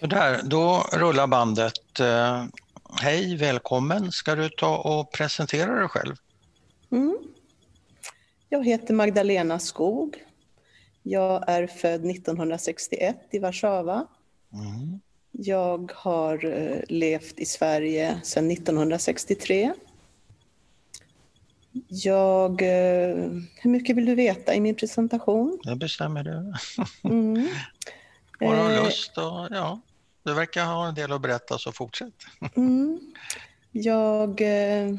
Sådär, då rullar bandet. Eh, hej, välkommen. Ska du ta och presentera dig själv? Mm. Jag heter Magdalena Skog. Jag är född 1961 i Warszawa. Mm. Jag har eh, levt i Sverige sedan 1963. Jag, eh, hur mycket vill du veta i min presentation? Det bestämmer du. Mm. Har du eh, lust och ja, du verkar ha en del att berätta så fortsätt. Mm. Jag eh,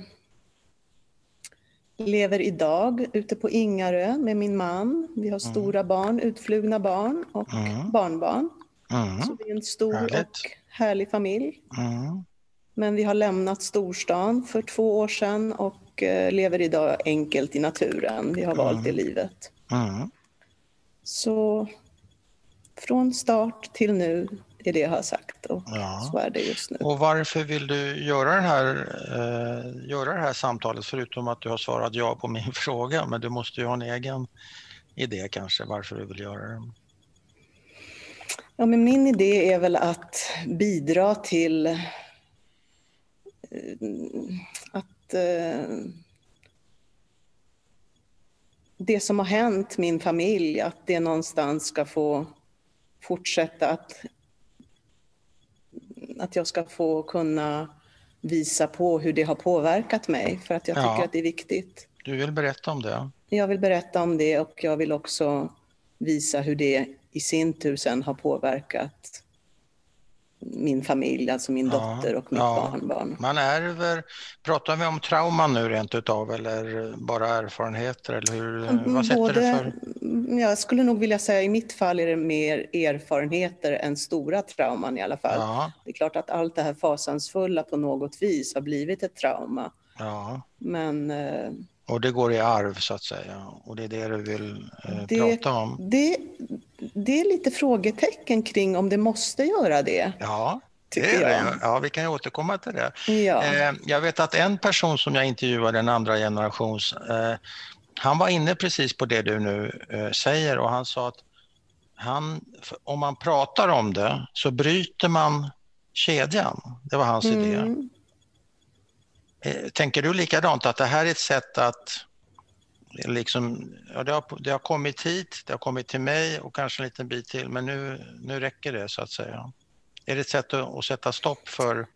lever idag ute på Ingarö med min man. Vi har mm. stora mm. barn, utflugna barn och mm. barnbarn. Mm. Så vi är en stor Härligt. och härlig familj. Mm. Men vi har lämnat storstan för två år sedan och eh, lever idag enkelt i naturen. Vi har valt det livet. Så från start till nu är det jag har sagt och ja. så är det just nu. Och varför vill du göra, den här, eh, göra det här samtalet förutom att du har svarat ja på min fråga? Men du måste ju ha en egen idé kanske varför du vill göra det. Ja, men min idé är väl att bidra till eh, att eh, det som har hänt min familj, att det någonstans ska få fortsätta att, att jag ska få kunna visa på hur det har påverkat mig, för att jag tycker ja. att det är viktigt. Du vill berätta om det? Jag vill berätta om det och jag vill också visa hur det i sin tur sen har påverkat min familj, alltså min dotter och mitt ja. barnbarn. Man ärver, pratar vi om trauma nu rent utav eller bara erfarenheter? Eller hur, vad sätter Både, det för? Jag skulle nog vilja säga i mitt fall är det mer erfarenheter än stora trauman i alla fall. Ja. Det är klart att allt det här fasansfulla på något vis har blivit ett trauma. Ja. Men eh, och det går i arv så att säga och det är det du vill eh, det, prata om? Det, det är lite frågetecken kring om det måste göra det. Ja, det är det. Ja, vi kan ju återkomma till det. Ja. Eh, jag vet att en person som jag intervjuade, en andra generations, eh, han var inne precis på det du nu eh, säger och han sa att han, om man pratar om det så bryter man kedjan. Det var hans mm. idé. Eh, tänker du likadant, att det här är ett sätt att liksom, ja, det, har, det har kommit hit, det har kommit till mig och kanske en liten bit till, men nu, nu räcker det så att säga. Är det ett sätt att, att sätta stopp för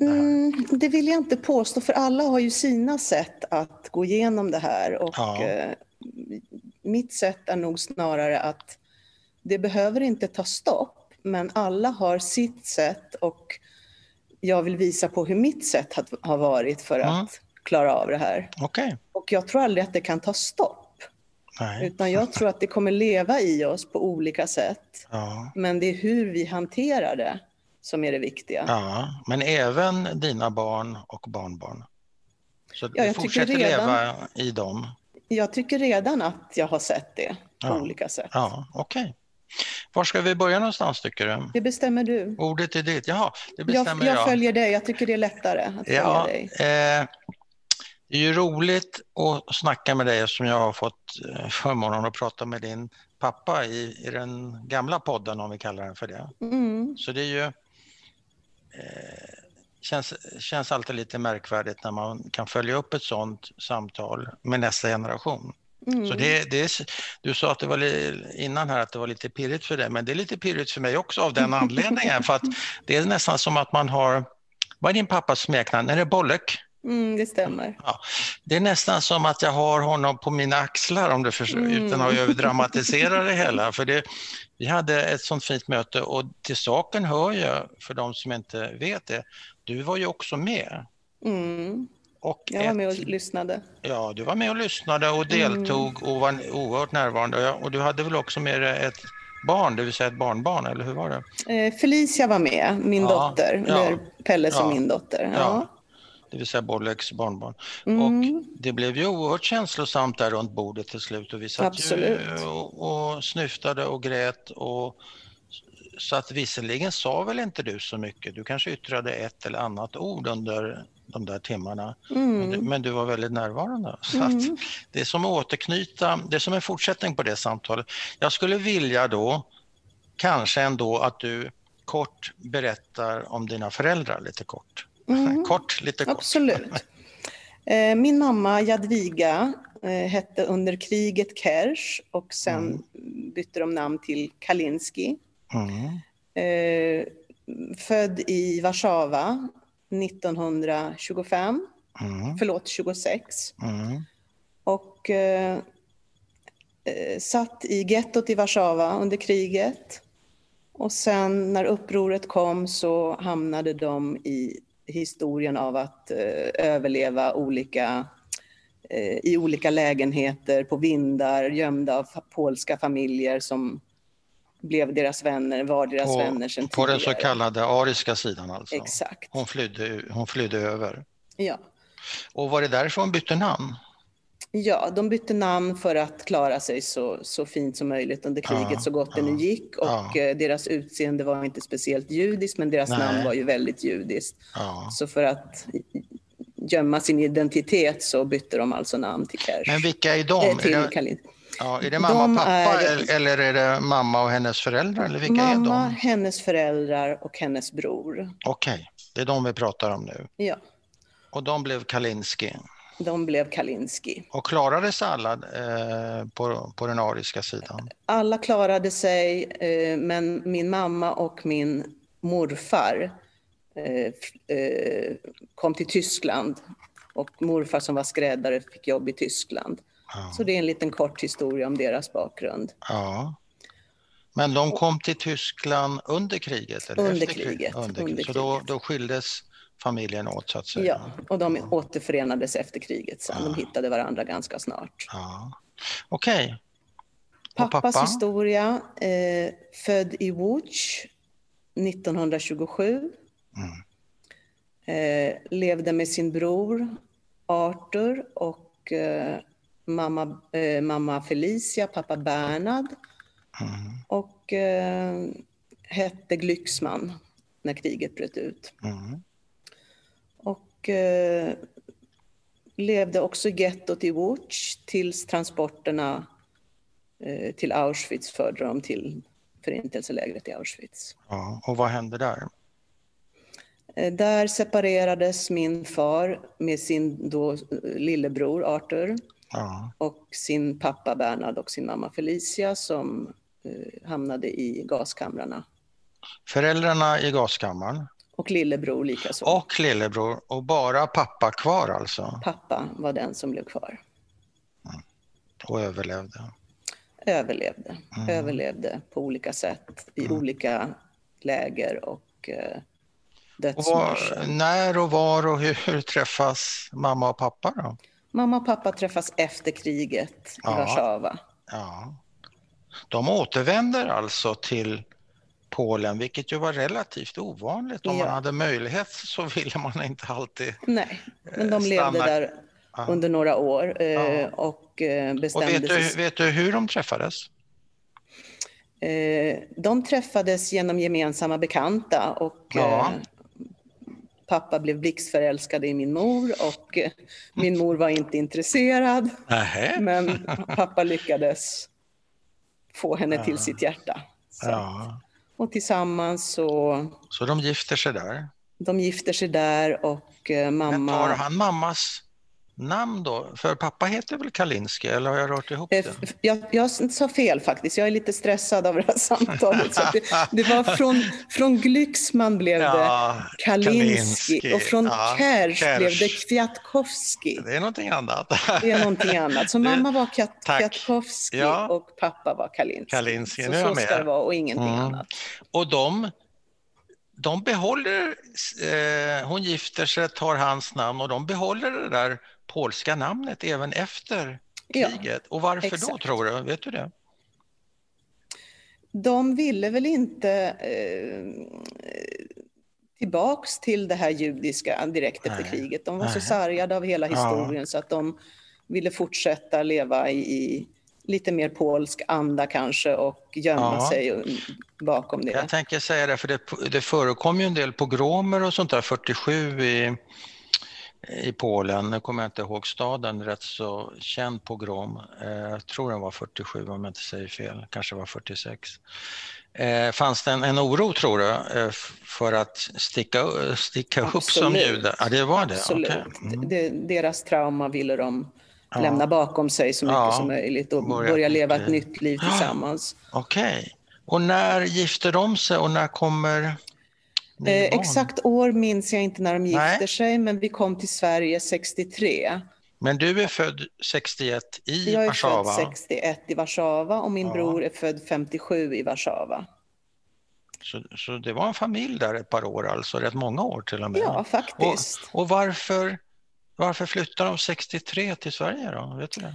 mm, det vill jag inte påstå, för alla har ju sina sätt att gå igenom det här. Och, ja. eh, mitt sätt är nog snarare att det behöver inte ta stopp, men alla har sitt sätt och jag vill visa på hur mitt sätt har varit för mm. att klara av det här. Okay. Och jag tror aldrig att det kan ta stopp. Nej. Utan jag tror att det kommer leva i oss på olika sätt. Ja. Men det är hur vi hanterar det som är det viktiga. Ja, men även dina barn och barnbarn? Så ja, du fortsätter redan, leva i dem? Jag tycker redan att jag har sett det på ja. olika sätt. Ja, Okej. Okay. Var ska vi börja någonstans tycker du? Det bestämmer du. Ordet är ditt. Jaha, det bestämmer jag. Jag följer dig. Jag tycker det är lättare att följa ja, dig. Eh, det är ju roligt att snacka med dig eftersom jag har fått eh, förmånen att prata med din pappa i, i den gamla podden om vi kallar den för det. Mm. Så det är ju känns, känns alltid lite märkvärdigt när man kan följa upp ett sådant samtal med nästa generation. Mm. Så det, det är, du sa att det var innan här att det var lite pirrigt för dig, men det är lite pirrigt för mig också av den anledningen. för att det är nästan som att man har, vad är din pappas smeknamn? Är det Bollek? Mm, det stämmer. Ja, det är nästan som att jag har honom på mina axlar om du förstår, mm. utan att överdramatisera det hela. För det, vi hade ett sånt fint möte och till saken hör jag, för de som inte vet det, du var ju också med. Mm. Och jag var med och lyssnade. Ja, du var med och lyssnade och deltog mm. och var oerhört närvarande. Och du hade väl också med dig ett barn, det vill säga ett barnbarn, eller hur var det? Eh, Felicia var med, min ja, dotter, ja, eller Pelle som ja, min dotter. Ja. Det vill säga Bolleks barnbarn. Mm. Och det blev ju oerhört känslosamt där runt bordet till slut och vi satt Absolut. ju och, och snyftade och grät och så att visserligen sa väl inte du så mycket, du kanske yttrade ett eller annat ord under de där timmarna. Mm. Men, du, men, du, var väldigt närvarande. Så mm. det är som att återknyta, det är som en fortsättning på det samtalet. Jag skulle vilja då kanske ändå att du kort berättar om dina föräldrar lite kort. Mm. Kort, lite kort. Absolut. Eh, min mamma Jadviga eh, hette under kriget Kersh och sen mm. bytte de namn till Kalinski. Mm. Eh, född i Warszawa 1925, mm. förlåt 26. Mm. Och eh, satt i gettot i Warszawa under kriget. Och sen när upproret kom så hamnade de i historien av att eh, överleva olika, eh, i olika lägenheter på vindar, gömda av polska familjer som blev deras vänner, var deras på, vänner sedan På den så kallade ariska sidan alltså? Exakt. Hon flydde, hon flydde över? Ja. Och var det därför hon bytte namn? Ja, de bytte namn för att klara sig så, så fint som möjligt under kriget, ja, så gott det nu gick. Och ja. Eh, deras utseende var inte speciellt judiskt, men deras Nej. namn var ju väldigt judiskt. Så för att gömma sin identitet så bytte de alltså namn till Kersh. Men vilka är de? Äh, till är, det, ja, är det mamma de och pappa är, eller är det mamma och hennes föräldrar? Eller vilka mamma, är de? hennes föräldrar och hennes bror. Okej, okay. det är de vi pratar om nu. Ja. Och de blev Kalinski? De blev Kalinski. Och klarade sig alla eh, på, på den ariska sidan? Alla klarade sig, eh, men min mamma och min morfar eh, eh, kom till Tyskland. Och morfar som var skräddare fick jobb i Tyskland. Ja. Så det är en liten kort historia om deras bakgrund. Ja. Men de kom till Tyskland under kriget? Eller under efter kriget. Under kriget. Så då, då skildes familjen åt så att säga? Ja, och de återförenades efter kriget sen. Ja. De hittade varandra ganska snart. Ja. Okej. Okay. Pappas pappa? historia, eh, född i Łódź 1927. Mm. Eh, levde med sin bror Arthur och eh, mamma, eh, mamma Felicia, pappa Bernhard. Mm. Och eh, hette Glycksman när kriget bröt ut. Mm eh, levde också i gettot i Łódź tills transporterna eh, till Auschwitz förde dem till förintelselägret i Auschwitz. Ja, och vad hände där? Eh, där separerades min far med sin då lillebror Arthur ja. och sin pappa Bernhard och sin mamma Felicia som eh, hamnade i gaskamrarna. Föräldrarna i gaskammaren? Och lillebror likaså. Och lillebror och bara pappa kvar alltså? Pappa var den som blev kvar. Mm. Och överlevde? Överlevde. Mm. Överlevde på olika sätt i mm. olika läger och eh, dödsmarscher. När och var och hur, hur, träffas mamma och pappa då? Mamma och pappa träffas efter kriget i ja. Warszawa. Ja. De återvänder alltså till Polen, vilket ju var relativt ovanligt. Om ja. man hade möjlighet så ville man inte alltid Nej, men de stanna. levde där ja. under några år eh, och bestämde och vet, du, vet du hur de träffades? Eh, de träffades genom gemensamma bekanta och ja. Eh, pappa blev blixtförälskad i min mor och min mor var inte intresserad. Nähe. Men pappa lyckades få henne till sitt hjärta. Ja. Och tillsammans så... Så de gifter sig där? De gifter sig där och eh, mamma... Men tar han mammas namn då? För pappa heter väl Kalinski, eller har jag rört ihop eh, det? Jag, jag sa fel faktiskt, jag är lite stressad av det här samtalet. Det, det, var från, från Glycksman blev ja, det Kalinski, Kalinski, och från ja, Kersh blev det Kwiatkowski. Det är någonting annat. Det är någonting annat. Så mamma var Kwiatkowski ja. och pappa var Kalinski. Kalinski. Så, så ska det vara och ingenting mm. annat. Och de de behåller, eh, hon gifter sig, tar hans namn och de behåller det där polska namnet även efter kriget. Ja, och varför exakt. då tror du? Vet du det? De ville väl inte eh, tillbaks till det här judiska direkt efter Nej. kriget. De var Nej. så sargade av hela historien ja. så att de ville fortsätta leva i, i lite mer polsk anda kanske och gömma ja. sig bakom det. Jag tänker säga det, för det, det förekom ju en del pogromer och sånt där 47 i i Polen, nu kommer jag inte ihåg staden, rätt så känd pogrom. Eh, jag tror den var 47 om jag inte säger fel, kanske var 46. Eh, fanns det en, en oro, tror du, eh, för att sticka, sticka upp som jude? Ja, det var det? Absolut. Okay. Mm. Det, deras trauma ville de ja. lämna bakom sig så mycket ja. som möjligt och börja, börja leva ett nytt liv tillsammans. Okej. Okay. Och när gifter de sig och när kommer eh, Exakt år minns jag inte när de gifter Nej. sig, men vi kom till Sverige 63. Men du är född 61 i Jag är Warszawa? född 61 i Warszawa och min ja. bror är född 57 i Warszawa. Så, så det var en familj där ett par år, alltså rätt många år till och med? Ja, faktiskt. Och, och varför, varför flyttade de 63 till Sverige då? Vet du det?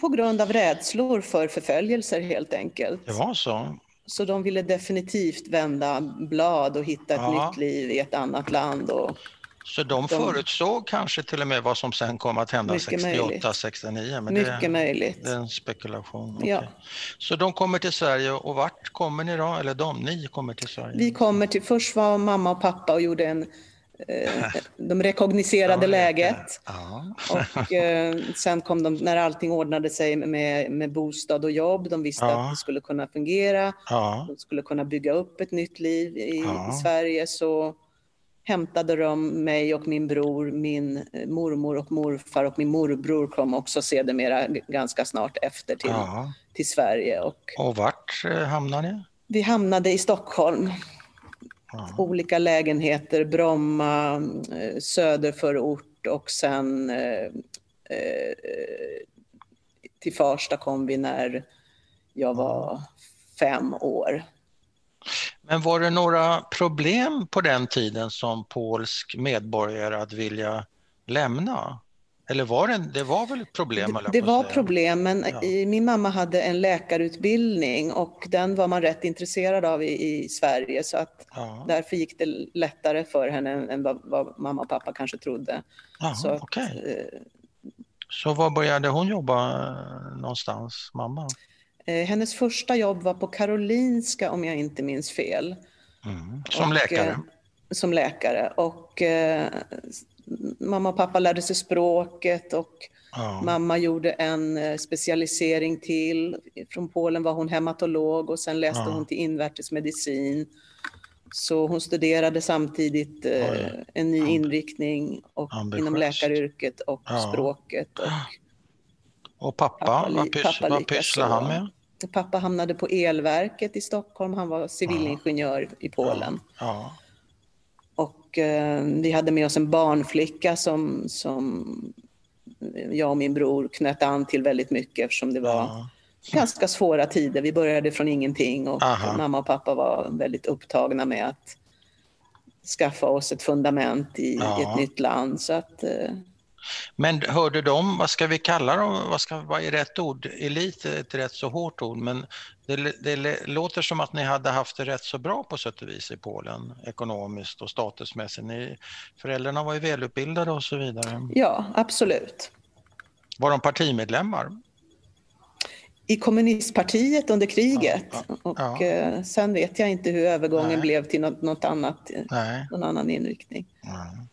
På grund av rädslor för förföljelser helt enkelt. Det var så? Så de ville definitivt vända blad och hitta ett ja. nytt liv i ett annat land. Och så de, de förutsåg kanske till och med vad som sen kom att hända 68, möjligt. 69? Men mycket det, möjligt. Det är en spekulation. Ja. Så de kommer till Sverige och vart kommer ni då? Eller de, ni kommer till Sverige? Vi kommer till, först var mamma och pappa och gjorde en de rekogniserade läget. Ja. Och eh, sen kom de, när allting ordnade sig med, med bostad och jobb, de visste ja. att det skulle kunna fungera, de skulle kunna bygga upp ett nytt liv i, i Sverige, så hämtade de mig och min bror, min eh, mormor och morfar och min morbror kom också sedermera ganska snart efter till, till Sverige. Och, och vart eh, hamnade ni? Vi hamnade i Stockholm. Ja. Olika lägenheter, Bromma, eh, söderförort och sen eh, till Farsta kom vi när jag var fem år. Men var det några problem på den tiden som polsk medborgare att vilja lämna? Eller var det, det var väl problem? Det, det var problem, men ja. min mamma hade en läkarutbildning och den var man rätt intresserad av i, i Sverige så att ja. därför gick det lättare för henne än, än vad, vad, mamma och pappa kanske trodde. Aha, så, att, okay. eh, så var började hon jobba eh, någonstans, mamma? Eh, hennes första jobb var på Karolinska om jag inte minns fel. Mm. Som och, läkare? Eh, som läkare. Och mamma och pappa lärde sig språket och ja. mamma gjorde en eh, specialisering till. Från Polen var hon hematolog och sen läste ja. hon till invärtesmedicin. Så hon studerade samtidigt eh, en ny inriktning och, inom läkaryrket och språket. Och, och pappa, pappa vad, pappa pysslade han med? Pappa hamnade på elverket i Stockholm. Han var civilingenjör i Polen. Ja. Ja. Och eh, vi hade med oss en barnflicka som, som jag och min bror knöt an till väldigt mycket eftersom det var ganska svåra tider. Vi började från ingenting och Aha. mamma och pappa var väldigt upptagna med att skaffa oss ett fundament i, i ett nytt land. Så att, eh, men hörde de, vad ska vi kalla dem, vad, ska, vad är rätt ord? Elit är ett rätt så hårt ord, men det, det, låter som att ni hade haft det rätt så bra på sätt och vis i Polen, ekonomiskt och statusmässigt. Ni, föräldrarna var ju välutbildade och så vidare. Ja, absolut. Var de partimedlemmar? I kommunistpartiet under kriget. Ja, ja, och ja. Eh, sen vet jag inte hur övergången Nej. blev till något, något annat, Nej. någon annan inriktning. Nej.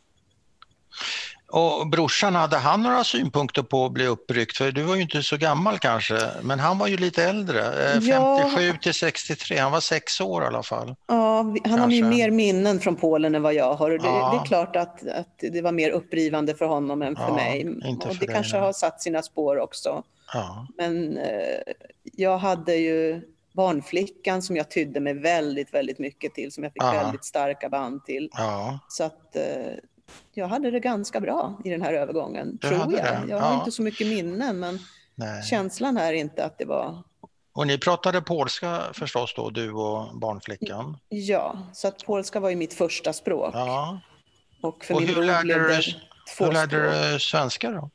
Och brorsan, hade han några synpunkter på att bli uppryckt? För du var ju inte så gammal kanske, men han var ju lite äldre, 57 ja. till 63, han var sex år i alla fall. Ja, han kanske. har ju mer minnen från Polen än vad jag har. Det, ja. det är klart att, att det var mer upprivande för honom än för ja, mig. och det dig, kanske nej. har satt sina spår också. Ja. Men eh, jag hade ju barnflickan som jag tydde mig väldigt, väldigt mycket till, som jag fick väldigt starka band till. Så att eh, jag hade det ganska bra i den här övergången, du tror jag. Det. Jag har ja. inte så mycket minnen, men Nej. känslan är inte att det var... Och ni pratade polska förstås då, du och barnflickan? Ja, så att polska var ju mitt första språk. Ja. Och för och min hur lärde, två hur lärde du svenska då?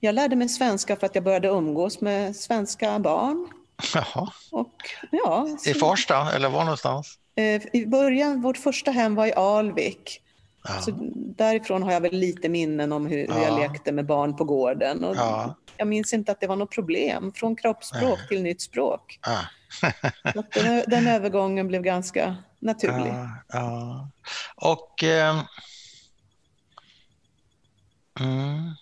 Jag lärde mig svenska för att jag började umgås med svenska barn. Jaha. Och, ja, så... I Farsta, eller var någonstans? Eh, I början, vårt första hem var i Alvik. Ja. Så därifrån har jag väl lite minnen om hur, ja. hur jag lekte med barn på gården. Och ja. Jag minns inte att det var något problem, från kroppsspråk till nytt språk. den, den, övergången blev ganska naturlig. Och eh, Mm.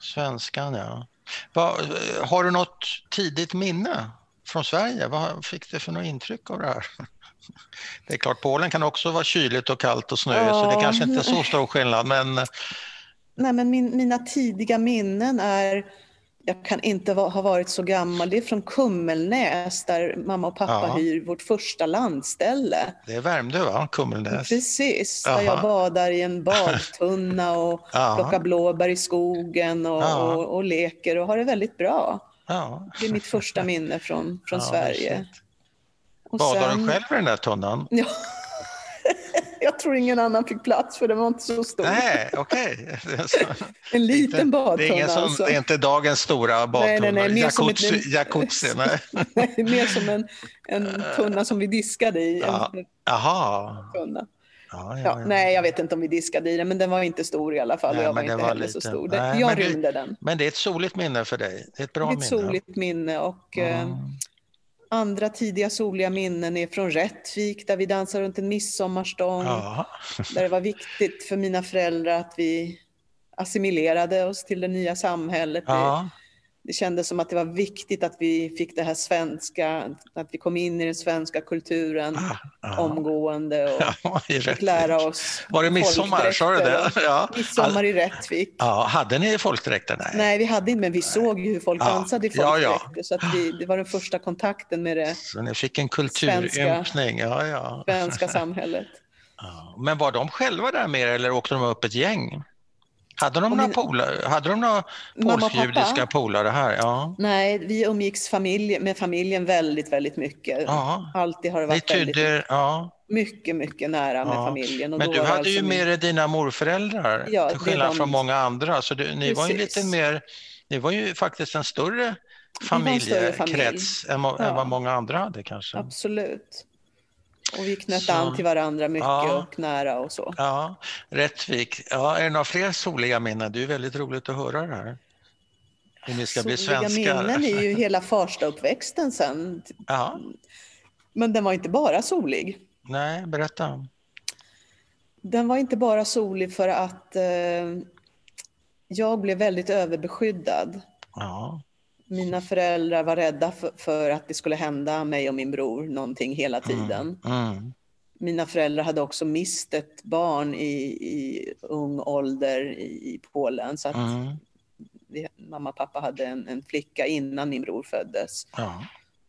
Svenskan, ja. Va, har du något tidigt minne från Sverige? Vad fick du för något intryck av det här? Det är klart, Polen kan också vara kyligt och kallt och snöigt, ja. så det kanske inte är så stor skillnad. Men... Nej, men min, mina tidiga minnen är jag kan inte ha varit så gammal. Det är från Kummelnäs där mamma och pappa ja. hyr vårt första landställe. Det är Värmdö va? Kummelnäs? Precis, Aha. där jag badar i en badtunna och ja. plockar blåbär i skogen och, ja. och, och, leker och har det väldigt bra. Det är mitt första minne från, från Sverige. Badar sen... du själv i den där tunnan? Ja. jag tror ingen annan fick plats för den var inte så stor. Nej, okej. Okay. en liten badtunna. Det är, ingen som, alltså. det är inte dagens stora badtunna, nej, nej, nej, jacuzzi. Ett, jacuzzi nej. mer som en, en tunna som vi diskade i. Ja. Jaha. Tunna. Ja, ja, ja. nej, jag vet inte om vi diskade i den, men den var inte stor i alla fall. Nej, jag var inte var heller lite. så stor. Nej, jag rymde det, den. Men det är ett soligt minne för dig? Det är ett bra det är ett minne? soligt minne och mm. Andra tidiga soliga minnen är från Rättvik där vi dansade runt en midsommarstång. Ja. där det var viktigt för mina föräldrar att vi assimilerade oss till det nya samhället. Ja det kändes som att det var viktigt att vi fick det här svenska, att vi kom in i den svenska kulturen ah, ah. omgående och ja, fick lära oss Var det midsommar, sa du det? Ja. Midsommar i Rättvik. Ja, hade ni folkdräkter? Nej. Nej, vi hade inte, men vi såg ju hur folk dansade i folkdräkter. Ja, ja. Så att vi, det var den första kontakten med det Så ni fick en kulturympning? Ja, ja. svenska samhället. Men var de själva där med eller åkte de upp ett gäng? Hade de, några, min... polare, hade de några polskjudiska polare här? Ja. Nej, vi umgicks familj, med familjen väldigt, väldigt mycket. Ja. Alltid har det varit tyder, väldigt ja. mycket, mycket nära med familjen. Och Men du hade alltså ju med dig dina morföräldrar, ja, till skillnad de... från många andra. Så du, ni var ju lite mer, ni var ju faktiskt en större familjekrets familj. än, än vad många andra hade kanske. Absolut. Och vi knöt så, an till varandra mycket ja, och nära och så. Ja, Rättvik. Ja, är det några fler soliga minnen? Det är väldigt roligt att höra det här. Hur ni ska soliga bli svenskar. minnen är ju hela Farsta-uppväxten sen. Ja. Men den var inte bara solig. Nej, berätta. Den var inte bara solig för att eh, jag blev väldigt överbeskyddad. Ja mina föräldrar var rädda för, för, att det skulle hända mig och min bror någonting hela mm, tiden. Mm. Mm. Mina föräldrar hade också mist ett barn i, i ung ålder i, Polen. Så att mm. vi, mamma och pappa hade en, en, flicka innan min bror föddes. Ja.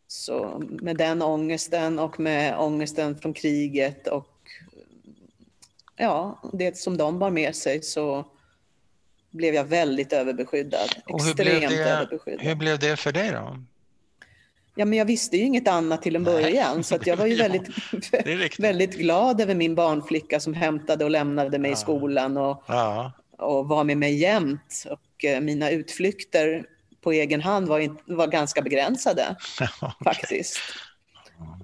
Så med den ångesten och med ångesten från kriget och ja, det som de bar med sig så blev jag väldigt överbeskyddad. Och hur Extremt blev det, överbeskyddad. Hur blev det för dig då? Ja, men jag visste ju inget annat till en början, Nej. så att jag var ju väldigt, väldigt glad över min barnflicka som hämtade och lämnade mig ja. i skolan och, ja. och var med mig jämt. Och eh, mina utflykter på egen hand var, var ganska begränsade, okay. faktiskt.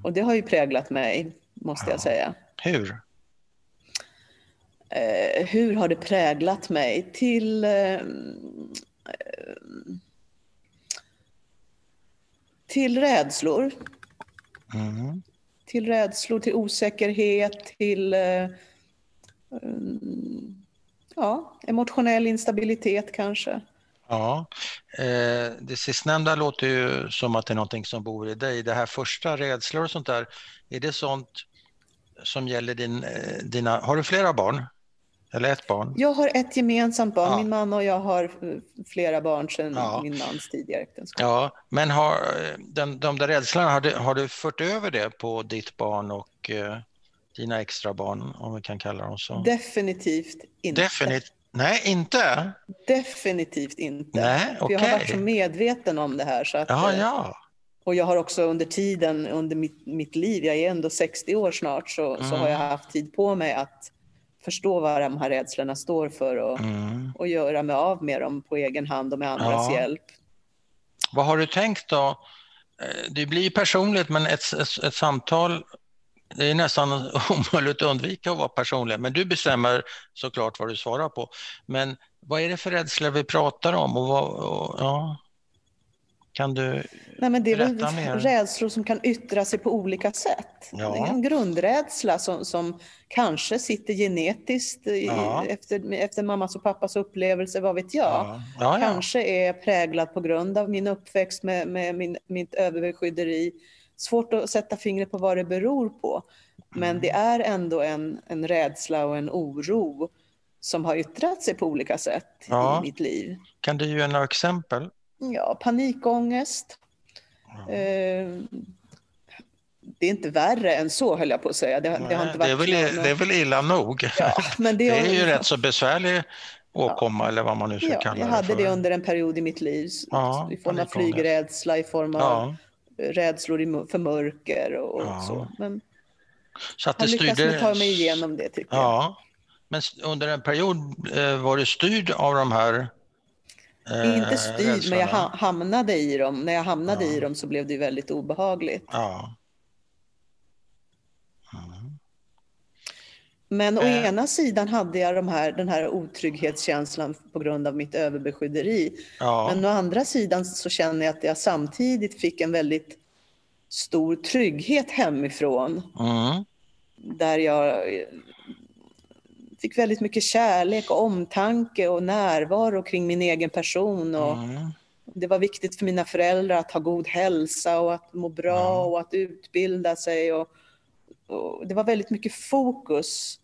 Och det har ju präglat mig, måste jag säga. Hur? Eh, hur har det präglat mig? Till eh, till rädslor. Mm. Till rädslor, till osäkerhet, till eh, mm, ja, emotionell instabilitet kanske. Ja, eh, det sistnämnda låter ju som att det är någonting som bor i dig. Det här första, rädslor och sånt där, är det sånt som gäller din, eh, dina... Har du flera barn? Eller ett barn? Jag har ett gemensamt barn. Ja. Min man och jag har flera barn sedan ja. min mans tidigare äktenskap. Ja, men har den, de där rädslorna, har du, har du fört över det på ditt barn och eh, dina extra barn, om vi kan kalla dem så? Definitivt inte. Definitivt. Nej, inte? Definitivt inte. Nej, okay. Jag har varit så medveten om det här. Så att, ja, ja. Och jag har också under tiden, under mitt, mitt liv, jag är ändå 60 år snart, så, mm. så har jag haft tid på mig att förstå vad de här rädslorna står för och, mm. och göra mig av med dem på egen hand och med andras ja. hjälp. Vad har du tänkt då? Eh, det blir personligt, men ett, ett, ett samtal det är nästan omöjligt att undvika att vara personlig, men du bestämmer såklart vad du svarar på. Men vad är det för rädslor vi pratar om? Och vad, och, ja. Kan du Nej, men Det är väl rädslor som kan yttra sig på olika sätt. Ja. Det är en grundrädsla som, som kanske sitter genetiskt ja. i, efter, efter mammas och pappas upplevelse, vad vet jag. Ja. Kanske är präglad på grund av min uppväxt med, med min, mitt överbeskydderi. Svårt att sätta fingret på vad det beror på. Men mm. det är ändå en, en rädsla och en oro som har yttrat sig på olika sätt i mitt liv. Kan du ge några exempel? Ja, panikångest. Mm. det är inte värre än så, höll jag på att säga. Det, det har inte varit det, är väl, någon... det är väl illa nog. Ja, men det, det är ju rätt så besvärlig åkomma ja. eller vad man nu ska ja, kalla det Jag hade det under en period i mitt liv ja, i form av flygrädsla, i form av ja. rädslor för mörker och, och så. Men så att det lyckats styrde... ta mig igenom det tycker ja. jag. Men under en period eh, var du styrd av de här inte styrd, men jag hamnade i dem. När jag hamnade ja. i dem så blev det väldigt obehagligt. Ja. Mm. Men å äh. ena sidan hade jag de här, den här otrygghetskänslan på grund av mitt överbeskydderi. Ja. Men å andra sidan så känner jag att jag samtidigt fick en väldigt stor trygghet hemifrån. Mm. Där jag fick väldigt mycket kärlek och omtanke och närvaro kring min egen person. Och mm. Det var viktigt för mina föräldrar att ha god hälsa och att må bra mm. och att utbilda sig. Och, och, det var väldigt mycket fokus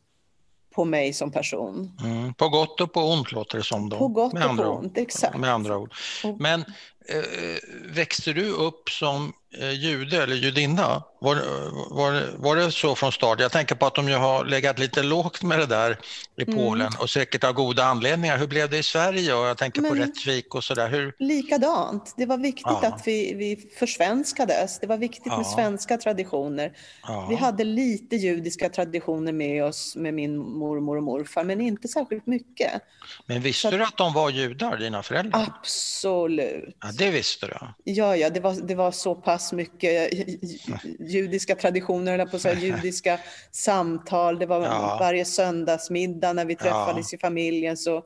på mig som person. Mm. På gott och på ont låter det som. Då. På gott och på ont, exakt. Med andra ord. Men eh, växte du upp som jude eller judinna. Var, var, var det så från start? Jag tänker på att de ju har legat lite lågt med det där i mm. Polen och säkert av goda anledningar. Hur blev det i Sverige? Och jag tänker Men, på Rättvik och sådär. Hur... Likadant. Det var viktigt ja. att vi, vi försvenskades. Det var viktigt ja. med svenska traditioner. Ja. Vi hade lite judiska traditioner med oss med min mormor och morfar, men inte särskilt mycket. Men visste Så... du att de var judar, dina föräldrar? Absolut. Ja, det visste du? Ja, ja det, var, det var så pass mycket judiska traditioner, eller på att säga, judiska samtal. Det var ja. varje söndagsmiddag när vi träffades ja. i familjen. Så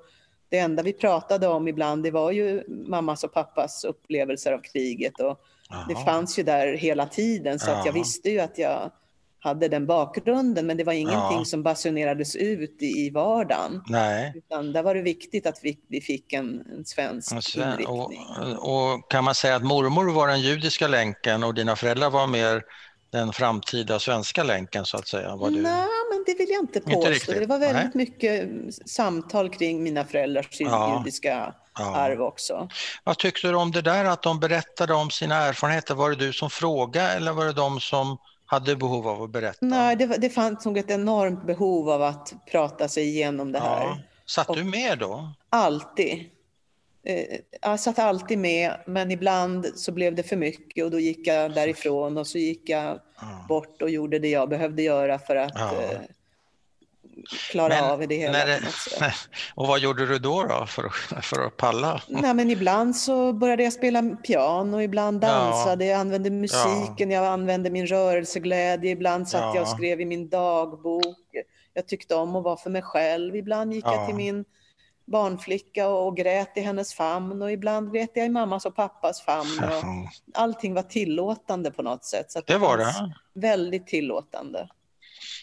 det enda vi pratade om ibland det var ju mammas och pappas upplevelser av kriget. Och det fanns ju där hela tiden så att jag visste ju att jag hade den bakgrunden, men det var ingenting ja. som basunerades ut i vardagen. Nej. Utan där var det viktigt att vi, vi fick en, en svensk en sven inriktning. Och, och, kan man säga att mormor var den judiska länken och dina föräldrar var mer den framtida svenska länken så att säga? Var du... Nej, men det vill jag inte påstå. Inte det var väldigt Nej. mycket samtal kring mina föräldrars ja. judiska ja. arv också. Vad tyckte du om det där att de berättade om sina erfarenheter? Var det du som frågade eller var det de som hade behov av att berätta? Nej, det, det fanns nog ett enormt behov av att prata sig igenom det här. Ja. Satt du med då? Alltid. Eh, jag satt alltid med, men ibland så blev det för mycket och då gick jag därifrån och så gick jag bort och gjorde det jag behövde göra för att ja. Klara men, av det hela. Det, och vad gjorde du då, då för, för att palla? Nej, men ibland så började jag spela piano, ibland dansade, ja. jag använde musiken, ja. jag använde min rörelseglädje, ibland satt ja. jag och skrev i min dagbok. Jag tyckte om att vara för mig själv, ibland gick jag till min barnflicka och grät i hennes famn och ibland grät jag i mammas och pappas famn. Och allting var tillåtande på något sätt. Så det var det? Väldigt tillåtande.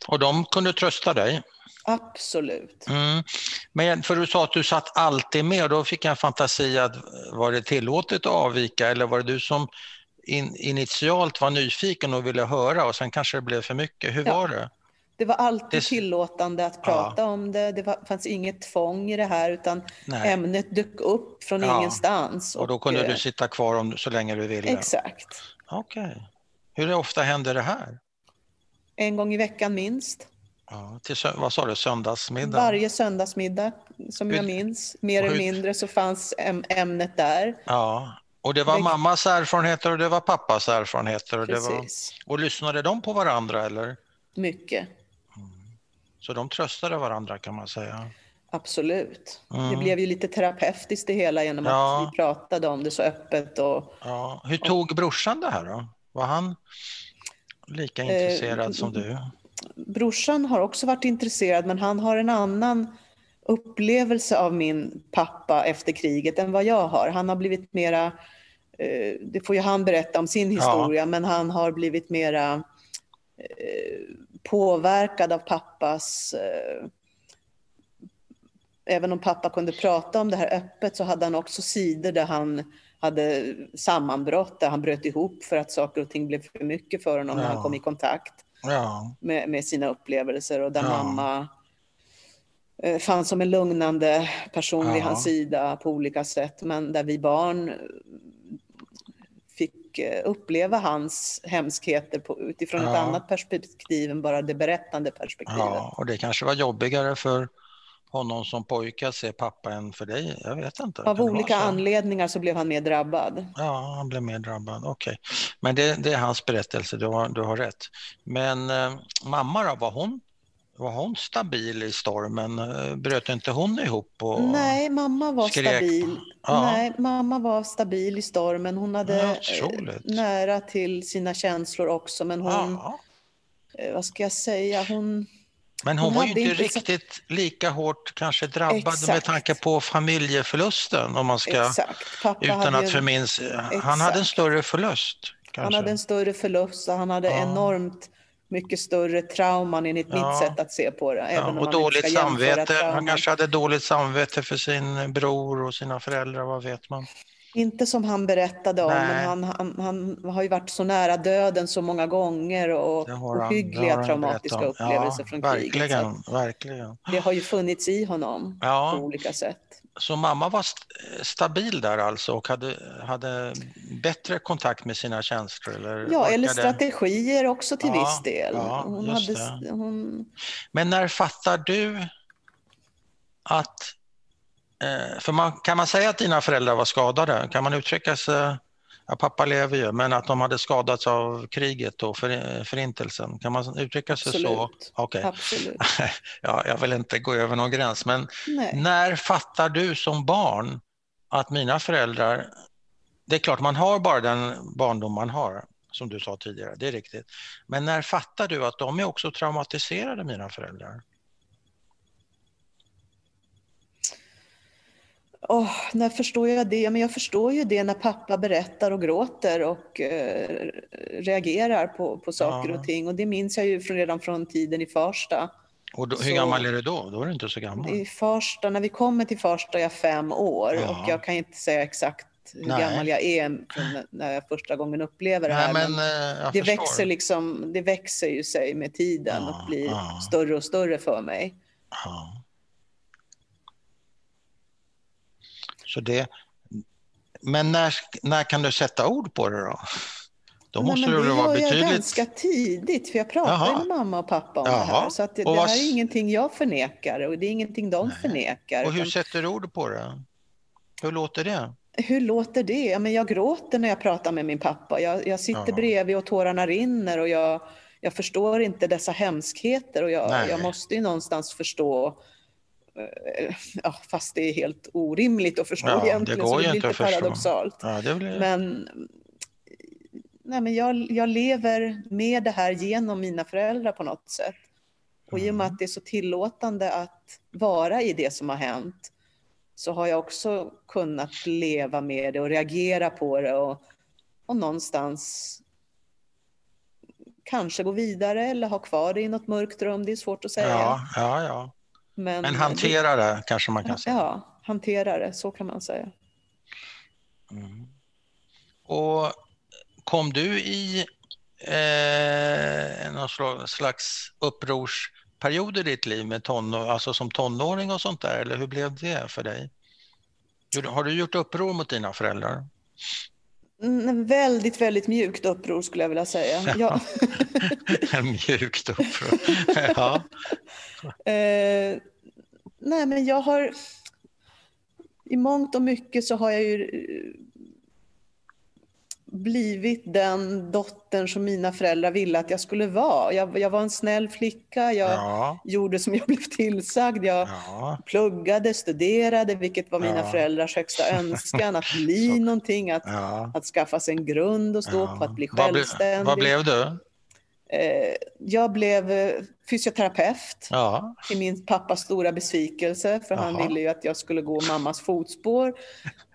Och de kunde trösta dig? Absolut. Mm. Men för du sa att du satt alltid med och då fick jag en fantasi att var det tillåtet att avvika eller var det du som in, initialt var nyfiken och ville höra och sen kanske det blev för mycket? Hur ja. var det? Det var alltid det... tillåtande att prata ja. om det. Det var, fanns inget tvång i det här utan Nej. ämnet dök upp från ja. ingenstans. Och då kunde och, du sitta kvar om, så länge du ville? Exakt. Okej. Okay. Hur ofta händer det här? En gång i veckan minst. Ja, till, vad sa du, söndagsmiddag? Varje söndagsmiddag som jag minns, mer eller mindre, så fanns ämnet där. Ja, och det var mammas erfarenheter och det var pappas erfarenheter. Och, det var, och lyssnade de på varandra eller? Mycket. Mm. Så de tröstade varandra kan man säga? Absolut. Mm. Det blev ju lite terapeutiskt det hela genom ja. att vi pratade om det så öppet. Och, ja. Hur tog brorsan det här då? Var han lika intresserad eh, som du? Brorsan har också varit intresserad men han har en annan upplevelse av min pappa efter kriget än vad jag har. Han har blivit mera eh, det får ju han berätta om sin historia, ja. men han har blivit mera eh, påverkad av pappas eh, Även om pappa kunde prata om det här öppet så hade han också sidor där han hade sammanbrott, där han bröt ihop för att saker och ting blev för mycket för honom ja. när han kom i kontakt ja. med, med, sina upplevelser och där ja. mamma eh, fanns som en lugnande person vid hans sida på olika sätt. Men där vi barn fick eh, uppleva hans hemskheter på, utifrån ett annat perspektiv än bara det berättande perspektivet. Ja, och det kanske var jobbigare för honom som pojke att se pappa än för dig? Jag vet inte. Av olika anledningar så blev han mer drabbad. Ja, han blev mer drabbad. Okej. Okay. Men det, det, är hans berättelse, du har, du har rätt. Men eh, mamma då, var hon, var hon stabil i stormen? Eh, bröt inte hon ihop? Och Nej, mamma var skrek? stabil. Ja. Nej, mamma var stabil i stormen. Hon hade ja, eh, nära till sina känslor också, men hon... Ja. Eh, vad ska jag säga? Hon men hon, hon var ju inte, riktigt så... lika hårt kanske drabbad Exakt. med tanke på familjeförlusten om man ska, utan att förminns, han hade en större förlust. Kanske. Han hade en större förlust och han hade ja. enormt mycket större trauman enligt ja. mitt sätt att se på det. Ja, och dåligt samvete. Han kanske hade dåligt samvete för sin bror och sina föräldrar, vad vet man? Inte som han berättade om, Nej. men han, han, han, har ju varit så nära döden så många gånger och ohyggliga traumatiska upplevelser ja, från verkligen, kriget. Verkligen. Det har ju funnits i honom ja. på olika sätt. Så mamma var st stabil där alltså och hade, hade bättre kontakt med sina känslor? Eller ja, eller strategier också till ja, viss del. Hon hade, hon... Men när fattar du att för man, kan man säga att dina föräldrar var skadade? Kan man uttrycka sig, ja, pappa lever ju, men att de hade skadats av kriget och för, förintelsen, kan man uttrycka sig Absolut. så? Okay. Absolut. ja, jag vill inte gå över någon gräns, men Nej. när fattar du som barn att mina föräldrar, det är klart man har bara den barndom man har, som du sa tidigare, det är riktigt. Men när fattar du att de är också traumatiserade, mina föräldrar? Oh, när förstår jag det? Men jag förstår ju det när pappa berättar och gråter och eh, reagerar på, på saker ja. och ting. Och det minns jag ju från, redan från tiden i Farsta. Och då, hur så, gammal är du då? Då är du inte så gammal. I Farsta, när vi kommer till Farsta är jag fem år ja. och jag kan inte säga exakt hur Nej. gammal jag är när jag första gången upplever det här. Nej, men, men eh, det, växer liksom, det växer ju sig med tiden ja, och blir större och större för mig. Så det, men när, när kan du sätta ord på det då? Då Nej, måste det, det vara betydligt... jag ganska tidigt, för jag pratar Jaha. med mamma och pappa om Jaha. det här. Så att det, det här är ingenting jag förnekar och det är ingenting de Nej. förnekar. Och hur utan... sätter du ord på det? Hur låter det? Hur låter det? Ja, men jag gråter när jag pratar med min pappa. Jag, jag sitter Jaha. bredvid och tårarna rinner och jag, jag förstår inte dessa hemskheter och jag, jag måste ju någonstans förstå ja, fast det är helt orimligt att förstå ja, egentligen, det går så det blir lite paradoxalt. Ja, det blir... Men, nej, men jag, jag lever med det här genom mina föräldrar på något sätt. Och i och med mm. att det är så tillåtande att vara i det som har hänt så har jag också kunnat leva med det och reagera på det och, och någonstans kanske gå vidare eller ha kvar det i något mörkt rum. Det är svårt att säga. Ja, ja, ja. Men, Men hantera det kanske man kan säga. Ja, hantera det, så kan man säga. Mm. Och kom du i eh, någon slags upprorsperiod i ditt liv med tonår, alltså som tonåring och sånt där, eller hur blev det för dig? Har du gjort uppror mot dina föräldrar? Väldigt, väldigt mjukt uppror skulle jag vilja säga. Ja. mjukt uppror, ja. eh, nej, men jag har... I mångt och mycket så har jag ju blivit den dottern som mina föräldrar ville att jag skulle vara. Jag, jag var en snäll flicka, jag ja. gjorde som jag blev tillsagd. Jag ja. pluggade, studerade, vilket var mina ja. föräldrars högsta önskan. Att bli Så. någonting, att, att skaffa sig en grund och stå på, att bli självständig. Vad, ble, vad blev du? Eh, jag blev eh, fysioterapeut ja. till min pappas stora besvikelse för Jaha. han ville ju att jag skulle gå mammas fotspår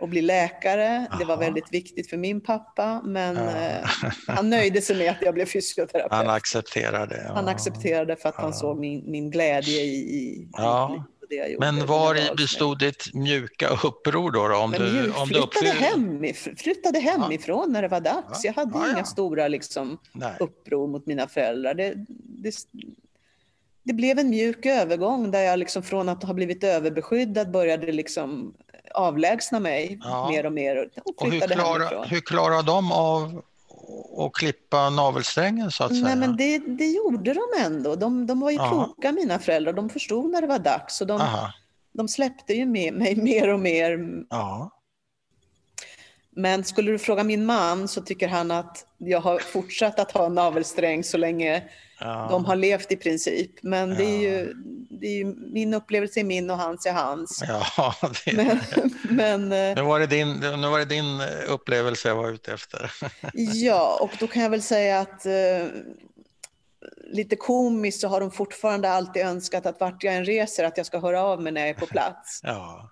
och bli läkare. Jaha. Det var väldigt viktigt för min pappa men ja. eh, han nöjde sig med att jag blev fysioterapeut. Han accepterade. Ja. Han accepterade för att han såg min, min glädje i, i ja. Men var i bestod ditt mjuka uppror då? då om Men du, om flyttade, du hem, flyttade hemifrån ja. när det var dags. Jag hade ja, inga stora liksom, uppror mot mina föräldrar. Det, det, det, blev en mjuk övergång där jag liksom från att ha blivit överbeskyddad började liksom avlägsna mig mer och mer. Och, och hur, klara, hur klarade de av och klippa navelsträngen så att säga? Nej, men det, det gjorde de ändå. De, de var ju Aha. kloka mina föräldrar. De förstod när det var dags och de, de släppte ju med mig mer och mer. Aha. Men skulle du fråga min man så tycker han att jag har fortsatt att ha navelsträng så länge ja. de har levt i princip. Men det, är ju, det är ju, min upplevelse är min och hans är hans. Ja, det... men, men, eh, nu, var det din, nu var det din upplevelse jag var ute efter. ja, och då kan jag väl säga att eh, lite komiskt så har de fortfarande alltid önskat att vart jag än reser att jag ska höra av mig när jag är på plats. Ja.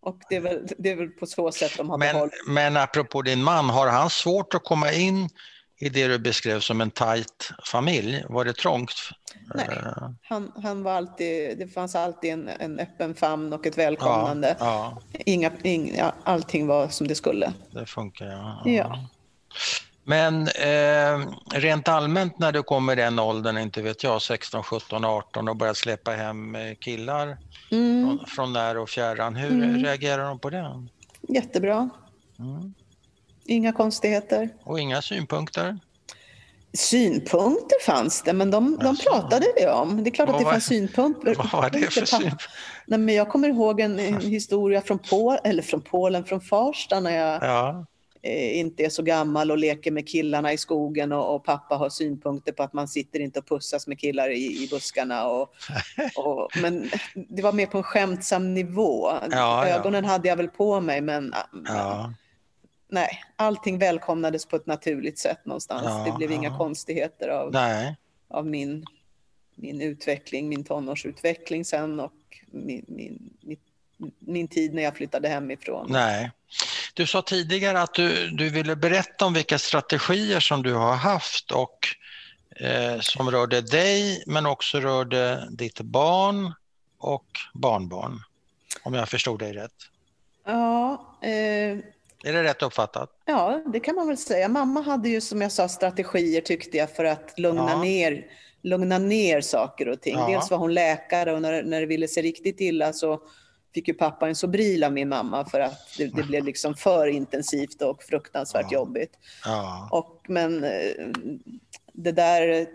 Och det är, väl, det är väl på så sätt de har men, behållit. Men apropå din man, har han svårt att komma in i det du beskrev som en tajt familj? Var det trångt? Nej, eh. han, han var alltid, det fanns alltid en, en öppen famn och ett välkomnande. Ja, ja. Inga, inga, allting var som det skulle. Det funkar, ja. ja. Men eh, rent allmänt när du kommer i den åldern, inte vet jag, 16, 17, 18 och börjar släppa hem eh, killar mm. från, från när och fjärran, hur mm. reagerar de på det? Jättebra. Mm. Inga konstigheter. Och inga synpunkter? Synpunkter fanns det, men de, de pratade vi om. Det är klart att det fanns synpunkter. Vad var det för synpunkter? Nej, men jag kommer ihåg en, en historia från, Pol, eller från Polen, från Farsta, när jag ja. Eh, inte är så gammal och leker med killarna i skogen och, och, pappa har synpunkter på att man sitter inte och pussas med killar i, i buskarna. Och, och, men det var mer på en skämtsam nivå. Ja, Ögonen ja. hade jag väl på mig, men, men nej, allting välkomnades på ett naturligt sätt någonstans. Ja, det blev ja. inga konstigheter av, av min, min utveckling, min tonårsutveckling sen och min, min, min, min tid när jag flyttade hemifrån. Nej. Du sa tidigare att du, du ville berätta om vilka strategier som du har haft och eh, som rörde dig men också rörde ditt barn och barnbarn. Om jag förstod dig rätt. Ja, eh, är det rätt uppfattat? Ja, det kan man väl säga. Mamma hade ju som jag sa strategier tyckte jag för att lugna, ja. ner, lugna ner saker och ting. Ja. Dels var hon läkare och när, när det ville sig riktigt illa så fick ju pappa en Sobril av min mamma för att det, det blev liksom för intensivt och fruktansvärt ja. jobbigt. Ja. Och, men eh, det där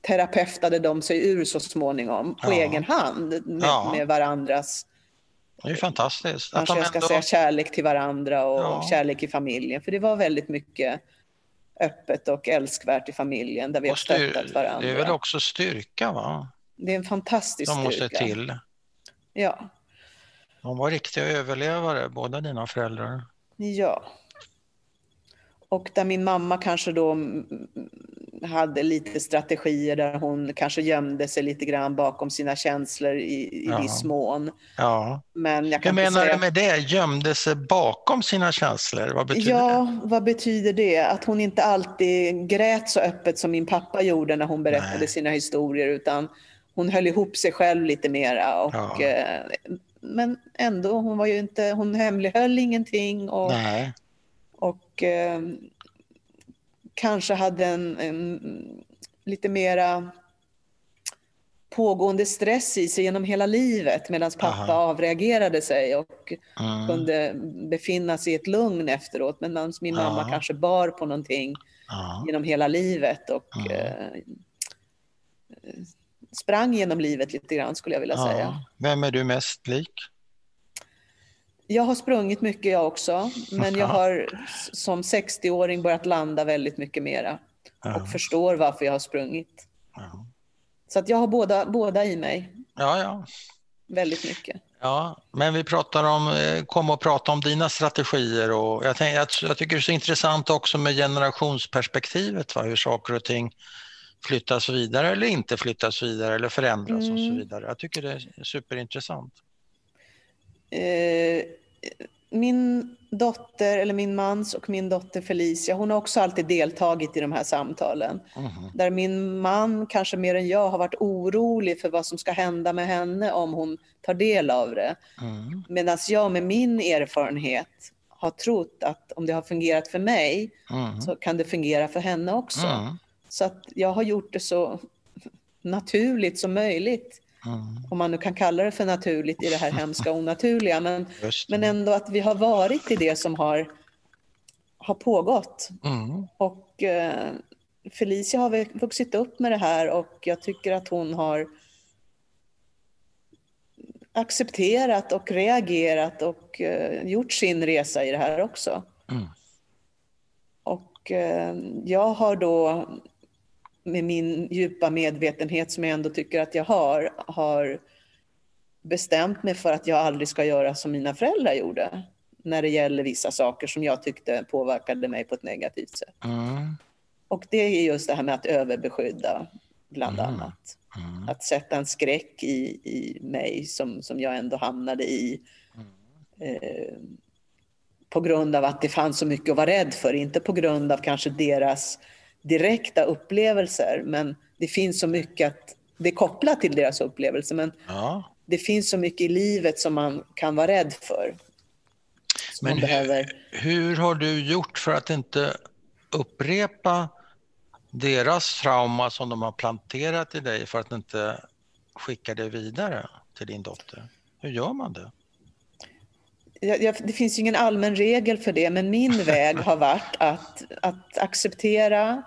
terapeutade de sig ur så småningom på ja. egen hand med, ja. med varandras det är fantastiskt. Kanske jag ska säga kärlek till varandra och ja. kärlek i familjen. För det var väldigt mycket öppet och älskvärt i familjen där vi har stöttat varandra. Det är väl också styrka va? Det är en fantastisk Som styrka. måste till. Ja. De var riktiga överlevare, båda dina föräldrar. Ja. Och där min mamma kanske då hade lite strategier där hon kanske gömde sig lite grann bakom sina känslor i, i ja. viss mån. Ja. Men jag kan Hur menar säga... du med det? Gömde sig bakom sina känslor? Vad betyder ja, det? vad betyder det? Att hon inte alltid grät så öppet som min pappa gjorde när hon berättade Nej. sina historier utan hon höll ihop sig själv lite mera. Och, ja. Men ändå, hon var ju inte, hon hemlighöll ingenting. Och, Nej. och eh, kanske hade en, en lite mera pågående stress i sig genom hela livet medan pappa Aha. avreagerade sig och mm. kunde befinna sig i ett lugn efteråt. Medan min Aha. mamma kanske bar på någonting Aha. genom hela livet och eh, sprang genom livet lite grann skulle jag vilja säga. Vem är du mest lik? Jag har sprungit mycket jag också, men jag har som 60-åring börjat landa väldigt mycket mera och förstår varför jag har sprungit. Så att jag har båda, båda i mig. Ja, ja. Väldigt mycket. Ja, men vi pratar om, eh, kom och prata om dina strategier och jag, tänk, jag, jag tycker det är så intressant också med generationsperspektivet, va? hur saker och ting flyttas vidare eller inte flyttas vidare eller förändras mm. och så mm. vidare. Jag tycker det är superintressant. Eh, min dotter, eller min mans och min dotter Felicia, hon har också alltid deltagit i de här samtalen. Mm. Där min man, kanske mer än jag, har varit orolig för vad som ska hända med henne om hon tar del av det. Mm. Medan jag med min erfarenhet har trott att om det har fungerat för mig mm. så kan det fungera för henne också. Mm. Så att jag har gjort det så naturligt som möjligt. Mm. Om man nu kan kalla det för naturligt i det här hemska onaturliga. Men, men ändå att vi har varit i det som har, har pågått. Mm. Och eh, Felicia har vuxit upp med det här och jag tycker att hon har accepterat och reagerat och eh, gjort sin resa i det här också. Mm. Och eh, jag har då med min djupa medvetenhet som jag ändå tycker att jag har, har bestämt mig för att jag aldrig ska göra som mina föräldrar gjorde när det gäller vissa saker som jag tyckte påverkade mig på ett negativt sätt. Mm. Och det är just det här med att överbeskydda, bland mm. annat. Mm. Att sätta en skräck i, i mig som, som jag ändå hamnade i. Eh, på grund av att det fanns så mycket att vara rädd för, inte på grund av kanske deras direkta upplevelser, men det finns så mycket att det är kopplat till deras upplevelser, men ja. det finns så mycket i livet som man kan vara rädd för. Men behöver... hur har du gjort för att inte upprepa deras trauma som de har planterat i dig för att inte skicka det vidare till din dotter? Hur gör man det? Jag, det finns ju ingen allmän regel för det, men min väg har varit att, att acceptera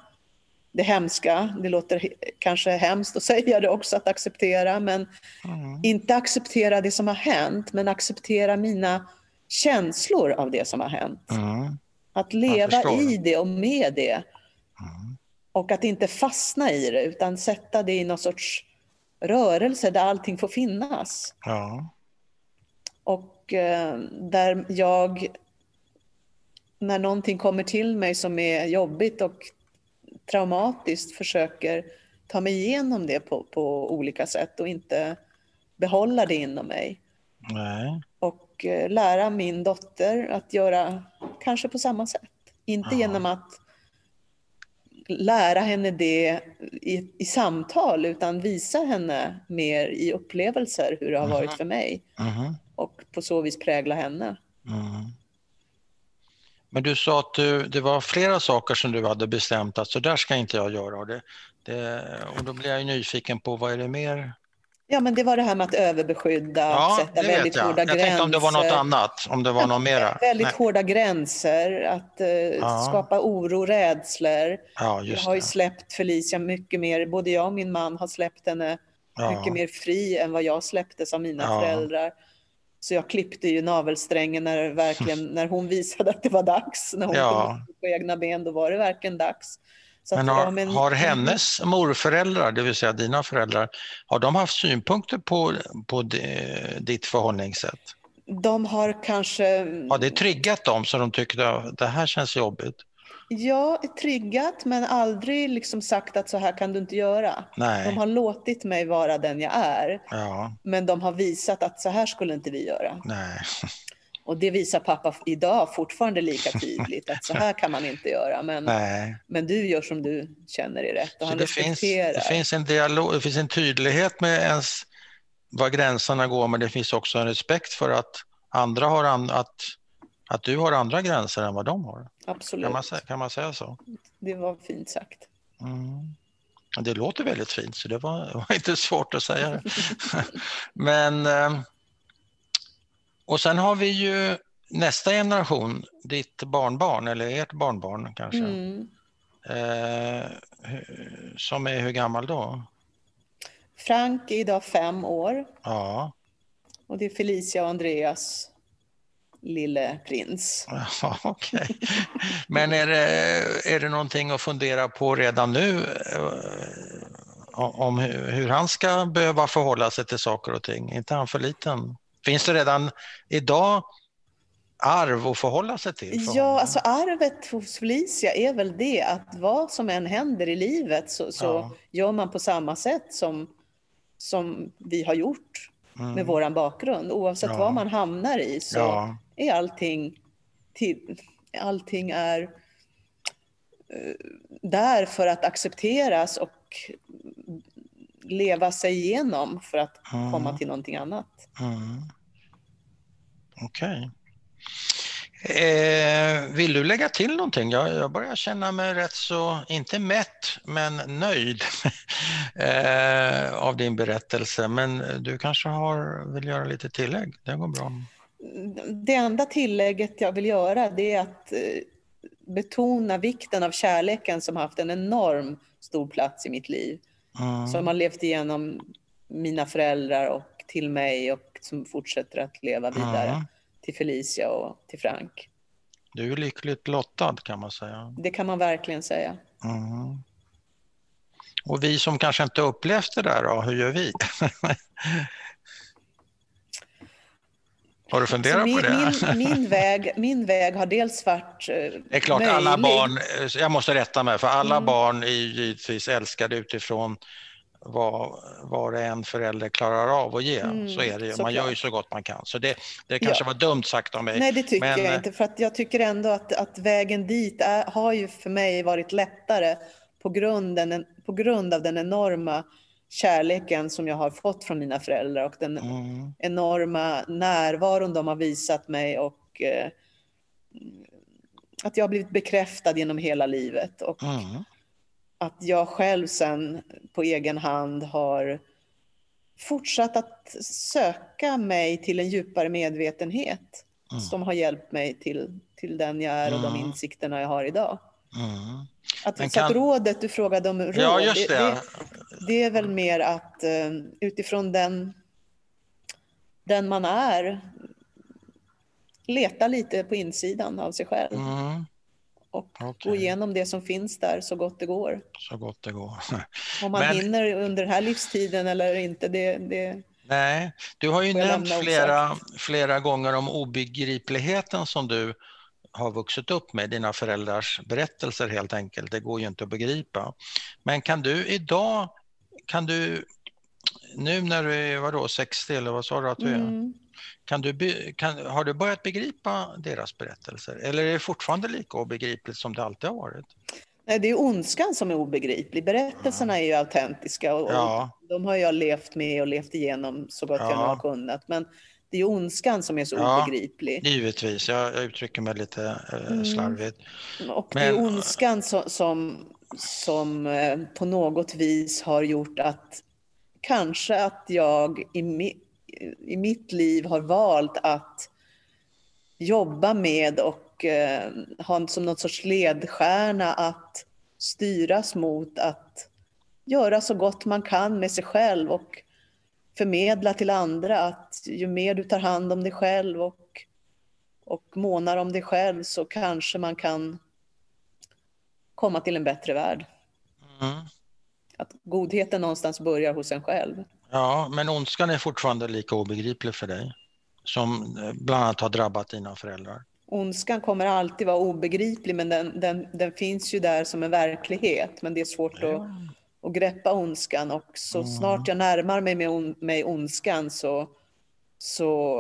det hemska. Det låter kanske hemskt att säga det också, att acceptera, men mm. inte acceptera det som har hänt, men acceptera mina känslor av det som har hänt. Mm. Att leva i det och med det. Mm. Och att inte fastna i det, utan sätta det i någon sorts rörelse där allting får finnas. Ja. Och där jag, när någonting kommer till mig som är jobbigt och traumatiskt, försöker ta mig igenom det på, på olika sätt och inte behålla det inom mig. Nej. Och eh, lära min dotter att göra kanske på samma sätt. Inte Aha. genom att lära henne det i, i, samtal utan visa henne mer i upplevelser hur det har varit för mig. Mm och på så vis prägla henne. Mm. Men du sa att du, det var flera saker som du hade bestämt att så där ska inte jag göra. Och, det, det, och då blir jag nyfiken på vad är det mer? Ja, men det var det här med att överbeskydda, ja, att sätta väldigt hårda jag gränser. Jag tänkte om det var något annat, om det var något mera. Väldigt Nej. hårda gränser, att uh, ja. skapa oro, rädslor. Ja, jag har ju släppt Felicia mycket mer, både jag och min man har släppt henne mycket mer fri än vad jag släpptes av mina föräldrar. Så jag klippte ju navelsträngen när, verkligen, när hon visade att det var dags. När hon ja. kunde på egna ben, då var det verkligen dags. Så men har, men... har hennes morföräldrar, det vill säga dina föräldrar, har de haft synpunkter på, på ditt förhållningssätt? De har kanske... Har det triggat dem så de tyckte att det här känns jobbigt? Ja, triggat men aldrig liksom sagt att så här kan du inte göra. Nej. De har låtit mig vara den jag är. Ja. Men de har visat att så här skulle inte vi göra. Nej. Och det visar pappa idag fortfarande lika tydligt att så här kan man inte göra. Men, men du gör som du känner är rätt. Och han det, finns, det finns en dialog, det finns en tydlighet med ens var gränserna går men det finns också en respekt för att andra har an, att att du har andra gränser än vad de har. Absolut. Kan man, kan man säga så? Det var fint sagt. Mm. Det låter väldigt fint, så det var, det var inte svårt att säga det. Men, eh, och sen har vi ju nästa generation, ditt barnbarn, eller ert barnbarn kanske. Mm. Eh, som är hur gammal då? Frank är idag fem år. Ja. Och det är Felicia och Andreas lille prins. Ja, okay. Men är det, är det någonting att fundera på redan nu eh, om hur han ska behöva förhålla sig till saker och ting? Är inte han för liten? Finns det redan idag arv att förhålla sig till? För ja, alltså arvet hos Felicia är väl det att vad som än händer i livet så, så ja. gör man på samma sätt som, som vi har gjort mm. med vår bakgrund. Oavsett ja. vad man hamnar i så ja. Är allting, till, allting är uh, där för att accepteras och leva sig igenom för att mm. komma till någonting annat. Mm. Okej. Okay. Eh, vill du lägga till någonting? Jag, jag börjar känna mig rätt så, inte mätt, men nöjd eh, av din berättelse. Men du kanske har, vill göra lite tillägg? Det går bra. Det enda tillägget jag vill göra det är att eh, betona vikten av kärleken som haft en enorm stor plats i mitt liv. Mm. Som har levt igenom mina föräldrar och till mig och som fortsätter att leva vidare. Mm till Felicia och till Frank. Du är lyckligt lottad kan man säga. Det kan man verkligen säga. Mm. Och vi som kanske inte upplevt det där då, hur gör vi? Har du funderat min, på det? Min, min, väg, min väg har dels varit eh, Det är klart, möjlig. alla barn, jag måste rätta mig, för alla mm. barn är givetvis älskade utifrån vad var en förälder klarar av att ge. Mm, så är det ju. Man gör ju så gott man kan. Så det, det kanske ja. var dumt sagt av mig. Nej, det tycker men... jag inte. För att jag tycker ändå att, att vägen dit är, har ju för mig varit lättare på, grunden, på grund av den enorma kärleken som jag har fått från mina föräldrar och den mm. enorma närvaron de har visat mig och eh, att jag har blivit bekräftad genom hela livet. Och, mm att jag själv sen på egen hand har fortsatt att söka mig till en djupare medvetenhet mm. som har hjälpt mig till, till den jag är och mm. de insikterna jag har idag. Mm. Att, kan... Så att rådet, du frågade om råd, ja, det. Det, det, det, är väl mer att eh, utifrån den, den man är leta lite på insidan av sig själv. Mm och okay. gå igenom det som finns där så gott det går. Så gott det går. Om man Men... hinner under den här livstiden eller inte, det, det Nej, du har ju nämnt flera, flera gånger om obegripligheten som du har vuxit upp med, dina föräldrars berättelser helt enkelt. Det går ju inte att begripa. Men kan du idag, kan du, nu när du är vadå, 60 eller vad sa du att du är? Mm. Kan du, kan, har du börjat begripa deras berättelser eller är det fortfarande lika obegripligt som det alltid har varit? Nej, det är ondskan som är obegriplig. Berättelserna är ju autentiska och, ja. de har jag levt med och levt igenom så gott ja. jag nu har kunnat. Men det är ondskan som är så ja, obegriplig. Givetvis, jag, jag uttrycker mig lite eh, mm. slarvigt. Och Men, det är ondskan som, som, som eh, på något vis har gjort att kanske att jag i, i mitt liv har valt att jobba med och eh, ha som någon sorts ledstjärna att styras mot att göra så gott man kan med sig själv och förmedla till andra att ju mer du tar hand om dig själv och, och månar om dig själv så kanske man kan komma till en bättre värld. Mm. Att godheten någonstans börjar hos en själv. Ja, men ondskan är fortfarande lika obegriplig för dig som eh, bland annat har drabbat dina föräldrar. Ondskan kommer alltid vara obegriplig, men den, den, den finns ju där som en verklighet. Men det är svårt ja. att, att greppa ondskan och så mm. snart jag närmar mig med on, mig ondskan så, så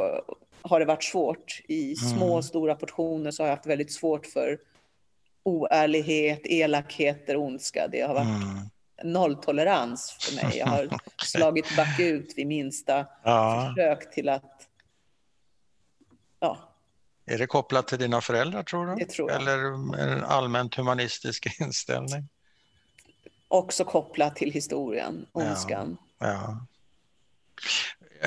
har det varit svårt. I små och mm. stora portioner så har jag haft väldigt svårt för oärlighet, elakheter, ondska. Det har varit mm nolltolerans för mig. Jag har slagit bakut vid minsta ja. försök till att... Ja. Är det kopplat till dina föräldrar tror du? Det tror jag. Eller en allmänt humanistisk inställning? Också kopplat till historien, ondskan. Ja. ja.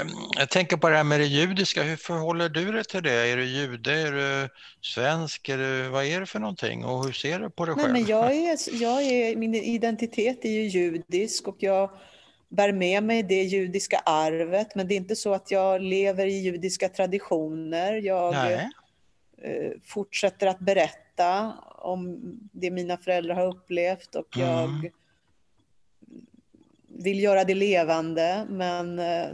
Ehm, jag tänker på det här med det judiska. Hur förhåller du dig till det? Är du jude? Är du svensk? Är du, vad är det för någonting? Och hur ser du på dig själv? Nej, men jag är, jag är, min identitet är ju judisk och jag bär med mig det judiska arvet. Men det är inte så att jag lever i judiska traditioner. Jag Nej. Eh, fortsätter att berätta om det mina föräldrar har upplevt och jag mm. Vill göra det levande. Men eh,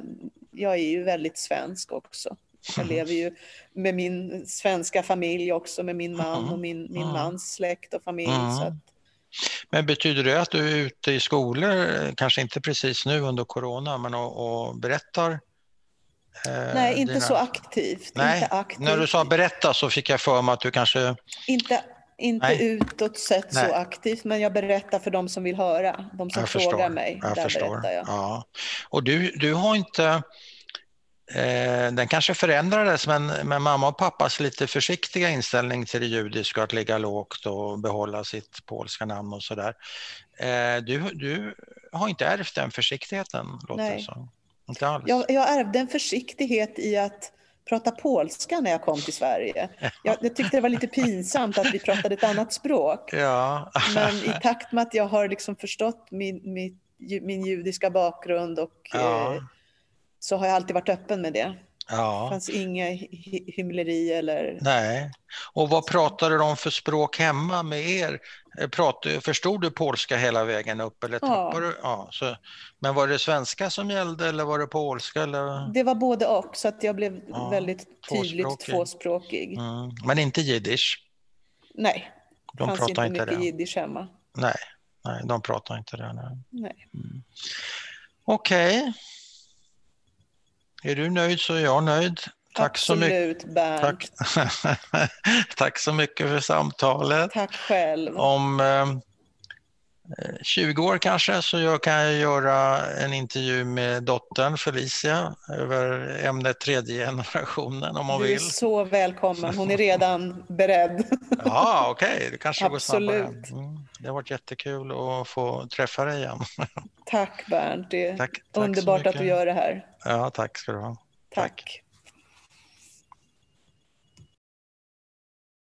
jag är ju väldigt svensk också. Jag lever ju med min svenska familj också, med min man och min, min mans släkt och familj. Så att... Men betyder det att du är ute i skolor, kanske inte precis nu under corona, men och, och berättar? Eh, Nej, inte dina... så aktivt. Nej, inte aktivt. när du sa berätta så fick jag för mig att du kanske... Inte, inte Nej. utåt sett Nej. så aktivt, men jag berättar för de som vill höra. De som jag frågar förstår. mig. Jag förstår. jag. Ja. Och du, du har inte Eh, den kanske förändrades men, men mamma och pappas lite försiktiga inställning till det judiska, att ligga lågt och behålla sitt polska namn och sådär. Eh, du, du har inte ärvt den försiktigheten, låter Nej. det som. Inte alls. Jag, jag ärvde en försiktighet i att prata polska när jag kom till Sverige. Jag, jag, tyckte det var lite pinsamt att vi pratade ett annat språk. Ja. Men i takt med att jag har liksom förstått min, min, min judiska bakgrund och ja. eh, så har jag alltid varit öppen med det. Ja. Det fanns inga hymleri eller... Nej. Och vad pratade de för språk hemma med er? Eh, prat, förstod du polska hela vägen upp? Eller ja. Du? ja så, men var det svenska som gällde eller var det polska? Eller? Det var både och, så att jag blev ja, väldigt tydligt tvåspråkig. tvåspråkig. Mm. Men inte jiddisch? Nej, det fanns inte mycket det. jiddisch hemma. Nej, nej, de pratar inte det. Nej. nej. Mm. Okej. Okay. Är du nöjd så är jag nöjd. Tack Absolut, så mycket. Tack. Tack så mycket för samtalet. Tack själv. Om eh, 20 år kanske så kan jag göra en intervju med dottern Felicia över ämnet tredje generationen om hon vill. Du är så välkommen, hon är redan beredd. Ja, okej, okay. det kanske Absolut. går snabbare. Mm. Det har varit jättekul att få träffa dig igen. Tack Bernt, det är tack, tack underbart att du gör det här. Ja, tack ska du ha. tack. tack.